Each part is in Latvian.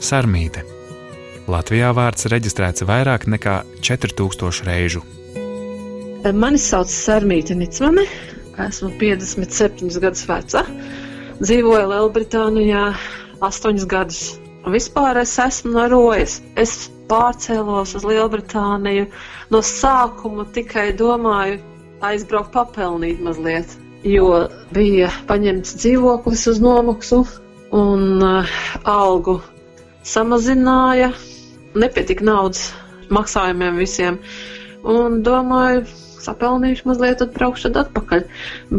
Sarmīte. Latvijā vārds reģistrēts vairāk nekā 4000 reižu. Mani sauc Sarmīte Nicmane, esmu 57 gadus veca, dzīvoju Lielbritānijā 8 gadus. Vispār es esmu no Rojas. Es pārcēlos uz Lielbritāniju. No sākuma tikai domāju aizbraukt papelnīt mazliet, jo bija paņemts dzīvoklis uz nomaksu un uh, algu samazināja. Nepietika naudas maksājumiem visiem. Un domāju, sapelnīšu mazliet, tad braukšu tad atpakaļ.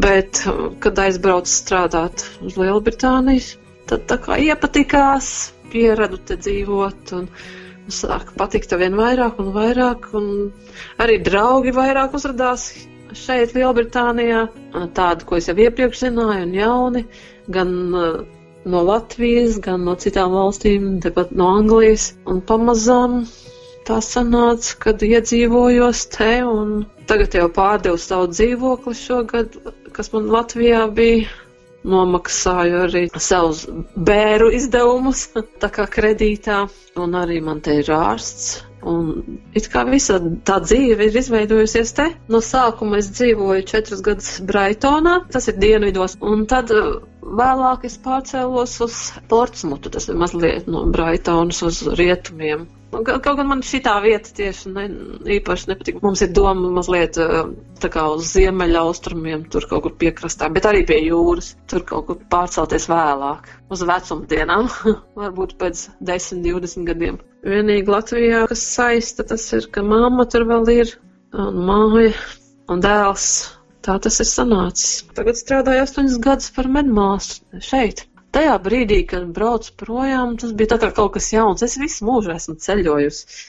Bet, kad aizbraucu strādāt uz Lielbritāniju, tad tā kā iepatikās, pieradu te dzīvot un sāk patikt vien vairāk un vairāk. Un arī draugi vairāk uzrādās šeit, Lielbritānijā. Tādu, ko es jau iepriekš zināju, un jauni, gan uh, no Latvijas, gan no citām valstīm, tepat no Anglijas. Un pamazām tā sanāca, kad iedzīvojos te un tagad jau pārdevu savu dzīvokli šogad, kas man Latvijā bija. Nomaksāju arī savus bēru izdevumus, tā kā kredītā, un arī man te ir ārsts. Un it kā visa tā dzīve ir izveidojusies te. No sākuma es dzīvoju četrus gadus Braitonā, tas ir dienvidos, un tad vēlāk es pārcēlos uz Portsmutu, tas ir mazliet no Braitonas uz rietumiem. Kaut gan man šī vieta tieši ne, īpaši nepatīk. Mums ir doma mazliet tā kā uz ziemeļa austrumiem, tur kaut kur piekrastā, bet arī pie jūras. Tur kaut kur pārcelties vēlāk, uz vecumdienām, varbūt pēc 10, 20 gadiem. Vienīgi Latvijā, kas saista, tas ir, ka mamma tur vēl ir, un māja, un dēls. Tā tas ir sanācis. Tagad strādāju astoņus gadus par medmāsu šeit. Tajā brīdī, kad braucu projām, tas bija tā kaut kas jauns. Es visu mūžu esmu ceļojusi.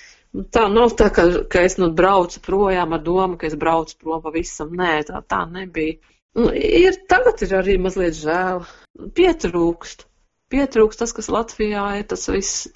Tā nav tā, ka, ka es nu braucu projām ar domu, ka es braucu prom pavisam. Nē, tā, tā nebija. Nu, ir, tagad ir arī mazliet žēl. Pietrūkst. Pietrūkst tas, kas Latvijā ir, tas viss,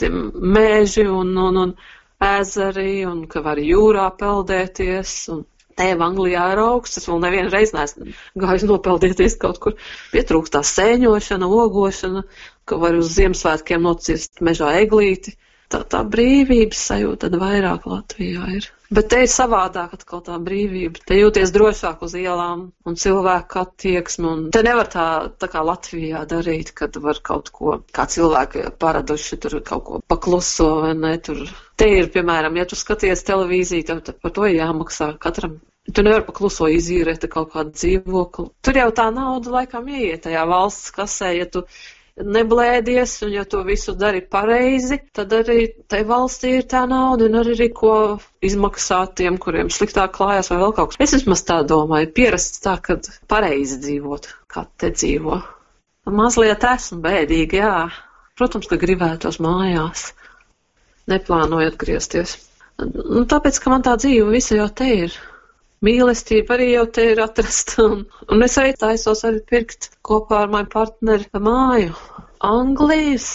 mēži un, un, un ezeri, un ka var jūrā peldēties. Un, Tēva Anglijā ir augsts, es vēl nevienu reizi neesmu gājis nopeldēties kaut kur. Pietrūkst tā sēņošana, ogošana, ka var uz Ziemassvētkiem nocirst mežā eglīti. Tā, tā brīvības sajūta tad vairāk Latvijā ir. Bet te ir savādāk atkal tā brīvība. Te jūties drošāk uz ielām un cilvēku attieksmi. Un te nevar tā, tā kā Latvijā darīt, kad var kaut ko, kā cilvēki paraduši tur kaut ko pakluso vai ne. Tur. Te ir, piemēram, ja tu skaties televīziju, tev par to jāmaksā katram Tu nevari pakluso izīrēt kaut kādu dzīvokli. Tur jau tā nauda laikam ieiet tajā valsts kasē, ja tu neblēdies, un ja to visu dari pareizi, tad arī tai valstī ir tā nauda, un arī ko izmaksāt tiem, kuriem sliktāk klājās vai vēl kaut kas. Es vismaz tā domāju, pierasts tā, ka pareizi dzīvot, kā te dzīvo. Mazliet esmu bēdīga, jā. Protams, ka gribētos mājās. Neplānoju atgriezties. Nu, tāpēc, ka man tā dzīve visa jau te ir mīlestība arī jau te ir atrasta. Un, un es arī taisos arī pirkt kopā ar manu partneri māju. Anglijas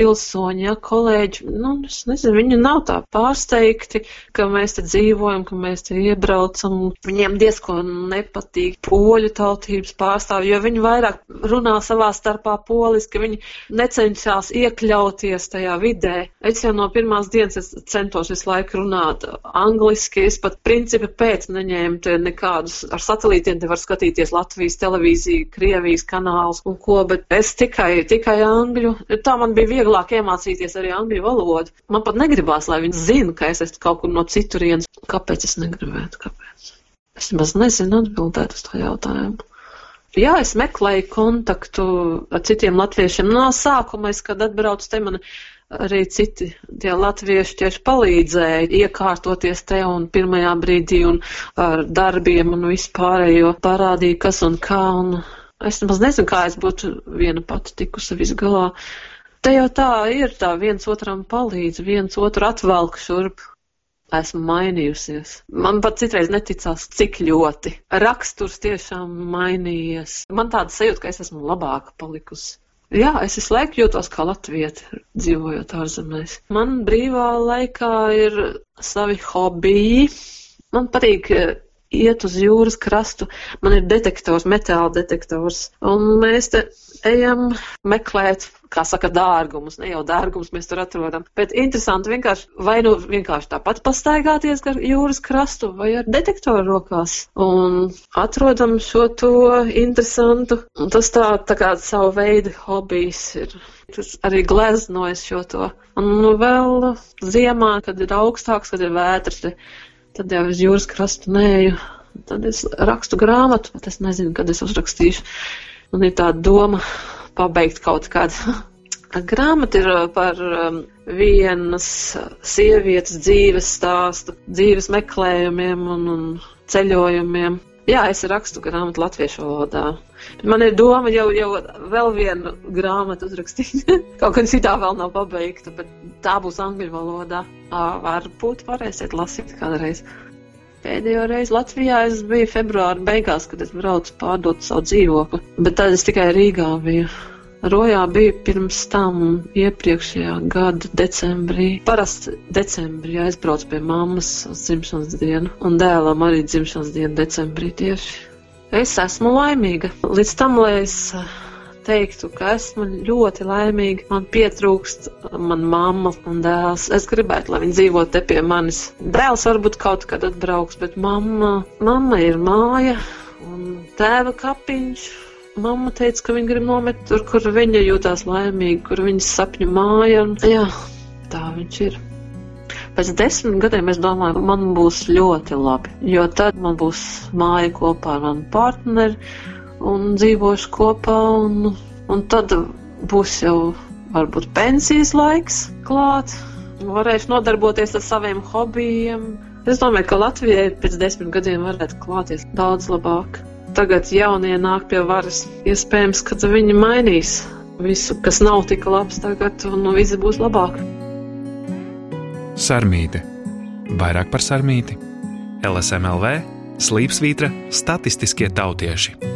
pilsoņi, ja, kolēģi, nu, es nezinu, viņi nav tā pārsteigti, ka mēs te dzīvojam, ka mēs te iebraucam. Viņiem diezko nepatīk poļu tautības pārstāvji, jo viņi vairāk runā savā starpā poliski, viņi necenšas iekļauties tajā vidē. Es jau no pirmās dienas centos visu laiku runāt angliski, es pat principi pēc neņēmu te nekādus, ar satelītiem te var skatīties Latvijas televīziju, Krievijas kanālus un ko, bet es tikai, tikai angļu. Tā man bija viegli vieglāk iemācīties arī angļu valodu. Man pat negribās, lai viņi zina, ka es esmu kaut kur no citurienes. Kāpēc es negribētu? Kāpēc? Es maz nezinu atbildēt uz to jautājumu. Jā, es meklēju kontaktu ar citiem latviešiem. No sākuma es, kad atbraucu te, man arī citi tie latvieši tieši palīdzēja iekārtoties te un pirmajā brīdī un ar darbiem un vispārējo parādīja, kas un kā. Un es nemaz nezinu, kā es būtu viena pati tikusi visgalā. Te jau tā ir, tā viens otram palīdz, viens otru atvelk šurp. Esmu mainījusies. Man pat citreiz neticās, cik ļoti. Raksturs tiešām mainījies. Man tāda sajūta, ka es esmu labāka palikusi. Jā, es visu laiku jūtos kā latvieti, dzīvojot ārzemēs. Man brīvā laikā ir savi hobiji. Man patīk iet uz jūras krastu. Man ir detektors, metāla detektors. Un mēs te ejam meklēt, kā saka, dārgumus. Ne jau dārgumus mēs tur atrodam. Bet interesanti vienkārši, vai nu vienkārši tāpat pastaigāties gar jūras krastu, vai ar detektoru rokās. Un atrodam šo to interesantu. Un tas tā, tā kā savu veidu hobijs ir. Tas arī gleznojas šo to. Un nu, vēl ziemā, kad ir augstāks, kad ir vētras, tad jau uz jūras krastu neju. Tad es rakstu grāmatu, bet es nezinu, kad es uzrakstīšu. Man ir tāda doma pabeigt kaut kādu. Grāmata ir uh, par um, vienas sievietes dzīves stāstu, dzīves meklējumiem un, un ceļojumiem. Jā, es rakstu grāmatu latviešu valodā. Man ir doma jau, jau vēl vienu grāmatu uzrakstīt. Kaut gan citā vēl nav pabeigta, bet tā būs angļu valodā. Varbūt varēsiet lasīt kādreiz. Pēdējo reizi Latvijā es biju februāra beigās, kad es braucu pārdot savu dzīvokli, bet tad es tikai Rīgā biju. Rojā bija pirms tam iepriekšējā gada decembrī. Parasti decembrī aizbraucu pie mammas uz dzimšanas dienu, un dēlam arī dzimšanas dienu decembrī tieši. Es esmu laimīga. Līdz tam, lai es teiktu, ka esmu ļoti laimīga. Man pietrūkst man mamma un dēls. Es gribētu, lai viņi dzīvo te pie manis. Dēls varbūt kaut kad atbrauks, bet mamma, mamma ir māja un tēva kapiņš. Mamma teica, ka viņa grib nomet tur, kur viņa jūtās laimīga, kur viņas sapņu māja. Un, jā, tā viņš ir. Pēc desmit gadiem es domāju, man būs ļoti labi, jo tad man būs māja kopā ar manu partneri un dzīvošu kopā, un, un tad būs jau varbūt pensijas laiks klāt. Varēšu nodarboties ar saviem hobijiem. Es domāju, ka Latvijai pēc desmit gadiem varētu klāties daudz labāk. Tagad jaunie nāk pie varas. Iespējams, ka viņi mainīs visu, kas nav tik labs tagad, un viss būs labāk. Sarmīte. Vairāk par sarmīti. LSMLV, Slīpsvītra, statistiskie tautieši.